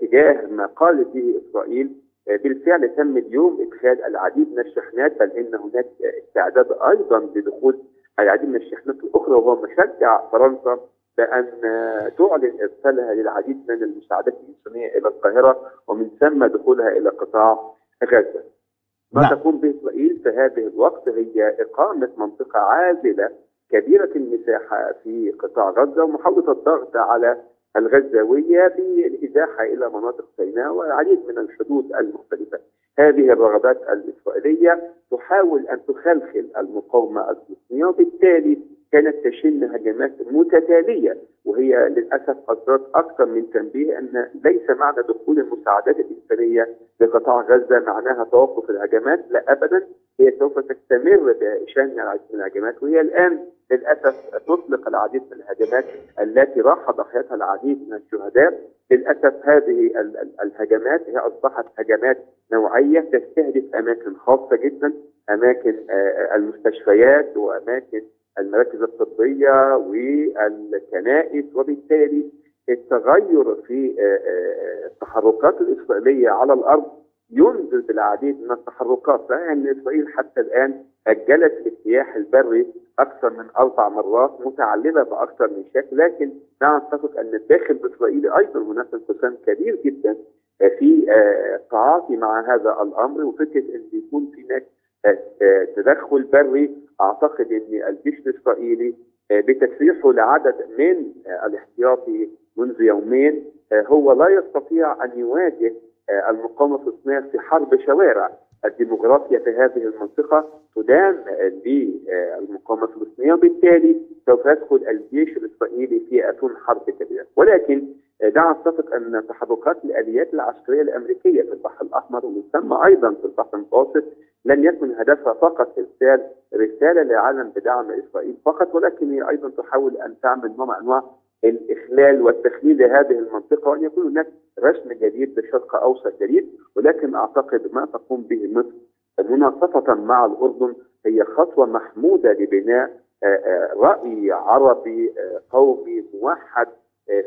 تجاه ما قالت به إسرائيل بالفعل تم اليوم إدخال العديد من الشاحنات بل إن هناك استعداد أيضا لدخول العديد من الشاحنات الأخرى وهو مشجع فرنسا بأن تعلن إرسالها للعديد من المساعدات الإنسانية إلى القاهرة ومن ثم دخولها إلى قطاع غزة. ما نعم. تقوم به إسرائيل في هذه الوقت هي إقامة منطقة عازلة كبيرة المساحة في قطاع غزة ومحاولة الضغط على الغزاوية بالإزاحة إلى مناطق سيناء والعديد من الحدود المختلفة. هذه الرغبات الإسرائيلية تحاول أن تخلخل المقاومة الفلسطينية وبالتالي كانت تشن هجمات متتالية وهي للأسف اصدرت أكثر من تنبيه أن ليس معنى دخول المساعدات الإنسانية لقطاع غزة معناها توقف الهجمات لا ابدا. هي سوف تستمر بشان العديد من الهجمات وهي الآن للأسف تطلق العديد من الهجمات التي راح ضحيتها العديد من الشهداء. للأسف هذه الهجمات هي أصبحت هجمات نوعية تستهدف أماكن خاصة جدا أماكن المستشفيات وأماكن المراكز الطبية والكنائس وبالتالي التغير في التحركات الإسرائيلية على الأرض ينذر بالعديد من التحركات. صحيح أن إسرائيل حتى الآن أجلت الاجتياح البري أكثر من أربع مرات متعلمة بأكثر من شكل لكن نعم نتفق أن الداخل الإسرائيلي أيضا هناك انقسام كبير جدا في التعاطي مع هذا الأمر وفكرة أن يكون هناك تدخل بري أعتقد إن الجيش الإسرائيلي بتسريحه لعدد من الاحتياطي منذ يومين هو لا يستطيع أن يواجه المقاومة الفلسطينيه في حرب شوارع الديموغرافيا في هذه المنطقة تدان للمقاومه الفلسطينيه وبالتالي سوف يدخل الجيش الإسرائيلي في أتون حرب كبيرة. ولكن دعنا نتفق أن تحركات الأليات العسكرية الأمريكية في البحر الأحمر ومن ثم أيضا في البحر المتوسط لن يكن هدفها فقط إرسال رسالة للعالم بدعم إسرائيل فقط ولكن هي أيضا تحاول أن تعمل نوع من أنواع الإخلال والتخليل لهذه المنطقة وأن يكون هناك رسم جديد لشرق أوسط جديد ولكن أعتقد ما تقوم به مصر مناصفة مع الأردن هي خطوة محمودة لبناء رأي عربي قومي موحد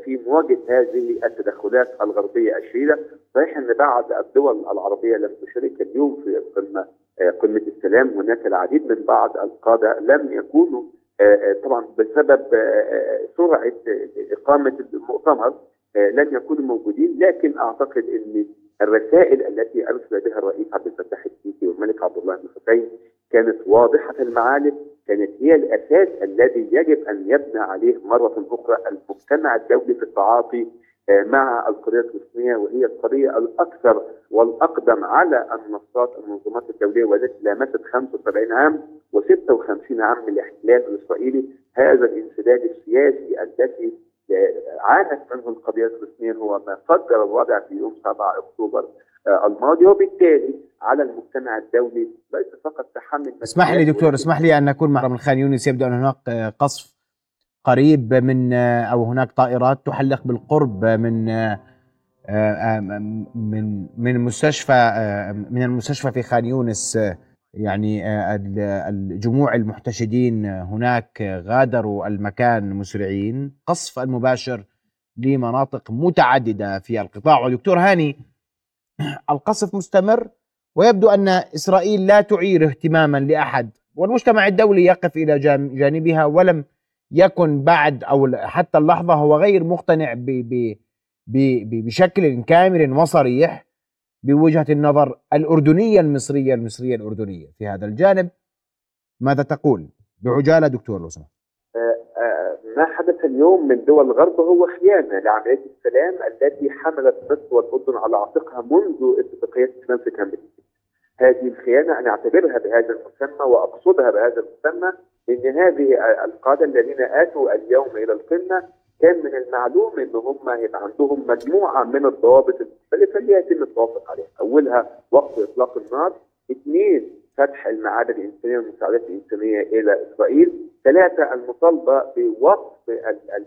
في مواجهة هذه التدخلات الغربية الشديدة، صحيح أن بعض الدول العربية لم تشارك اليوم في قمه قمه السلام، هناك العديد من بعض القادة لم يكونوا طبعا بسبب سرعة إقامة المؤتمر لن يكونوا موجودين، لكن أعتقد إن الرسائل التي أرسل بها الرئيس عبد الفتاح السيسي والملك عبد الله بن حسين كانت واضحة المعالم كانت هي الأساس الذي يجب أن يبنى عليه مرة أخرى المجتمع الدولي في التعاطي مع القضية الفلسطينية وهي القضية الأكثر والأقدم على المنصات المنظمات الدولية والتي لامست 75 عام و56 عام من الاحتلال الإسرائيلي. هذا الانسداد السياسي الذي عانت منه القضية الفلسطينية هو ما صدر الوضع في يوم 7 أكتوبر آه، الماضي. وبالتالي على المجتمع الدولي ليس فقط تحمل اسمح لي دكتور اسمح لي أن أكون مع من خان يونس يبدو ان هناك آه، قصف. قريب من أو هناك طائرات تحلق بالقرب من من من مستشفى من المستشفى في خان يونس. يعني الجموع المحتشدين هناك غادروا المكان مسرعين. قصف المباشر لمناطق متعددة في القطاع. ودكتور هاني القصف مستمر ويبدو أن إسرائيل لا تعير اهتماما لأحد والمجتمع الدولي يقف إلى جانبها ولم يكن بعد أو حتى اللحظة هو غير مقتنع ب ب ب بشكل كامل وصريح بوجهة النظر الأردنية المصرية المصرية الأردنية. في هذا الجانب ماذا تقول؟ بعجالة دكتور لو سمحت ما حدث اليوم من دول الغرب هو خيانة لعملية السلام التي حملت مصر والأردن على عاتقها منذ اتفاقية السلام في كامب هذه الخيانة أنا أعتبرها بهذا المسمى وأقصدها بهذا المسمى إن هذه القادة الذين آتوا اليوم إلى القمة كان من المعلوم ان هم هيبقى عندهم مجموعة من الضوابط المختلفة اللي يتم التوافق عليها، أولها وقف إطلاق النار، اثنين فتح المعابر الإنسانية والمساعدات الإنسانية إلى إسرائيل، ثلاثة المطالبه بوقف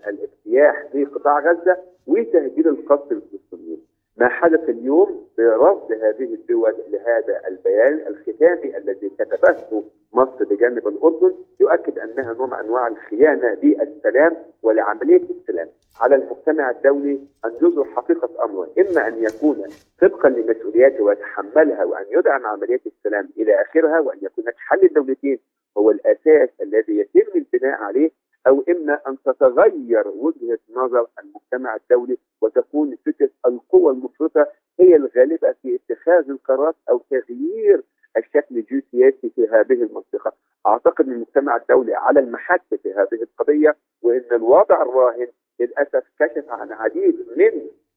الاجتياح في قطاع غزة وتهجير القصف الفلسطينيين. ما حدث اليوم برفض هذه الدول لهذا البيان الختامي الذي كتبته مصر بجانب الأردن يؤكد أنها نوع من أنواع الخيانة للسلام ولعملية السلام. على المجتمع الدولي أن يظهر حقيقة أمره إما أن يكون طبقا لمسؤولياته ويتحملها وأن يدعم عملية السلام إلى آخرها وأن يكون حل الدولتين هو الأساس الذي يتم البناء عليه أو إما أن تتغير وجهة نظر المجتمع الدولي وتكون فكرة القوى المفرطه هي الغالبة في اتخاذ القرارات أو تغيير الشكل الجيوسياسي في هذه المنطقة. أعتقد أن المجتمع الدولي على المحك في هذه القضية وإن الوضع الراهن للأسف كشف عن عديد من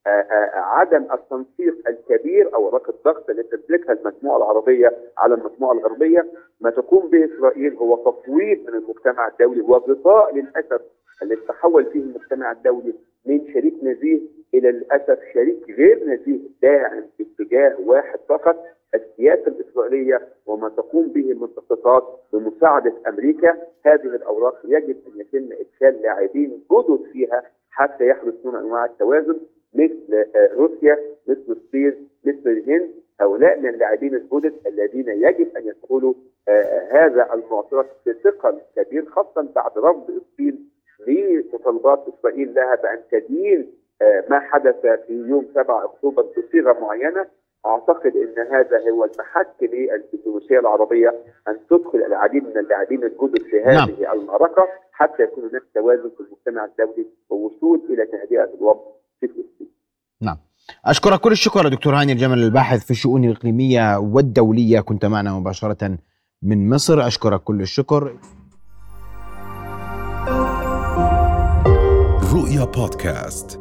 آه، آه، عدم التنسيق الكبير أو الضغط اللي تملكها المجموعة العربية على المجموعة الغربية ما تقوم به إسرائيل هو تفويض من المجتمع الدولي وغطاء للأسف اللي تحول فيه المجتمع الدولي من شريك نزيه إلى للأسف شريك غير نزيه داعم في اتجاه واحد فقط السياسة الإسرائيلية وما تقوم به من تخطيطات بمساعدة أمريكا. هذه الأوراق يجب أن يتم إدخال لاعبين جدد فيها حتى يحدث نوع أنواع التوازن مثل آه، روسيا مثل الصين مثل الهند. هؤلاء من اللاعبين الجدد الذين يجب أن يدخلوا هذا المعترك بثقل كبير خاصة بعد رفض الصين لمطالبات إسرائيل لها بأن تدين آه، ما حدث في يوم 7 أكتوبر بصيغه معينة أعتقد إن هذا هو المحك للدبلوماسية العربية أن تدخل العديد من اللاعبين الجدد في هذه نعم. المعركة حتى يكون هناك توازن في المجتمع الدولي ووصول إلى تهدئة الوضع في فلسطين. نعم. أشكرك كل الشكر دكتور هاني الجمل الباحث في الشؤون الإقليمية والدولية كنت معنا مباشرة من مصر أشكرك كل الشكر. رؤيا بودكاست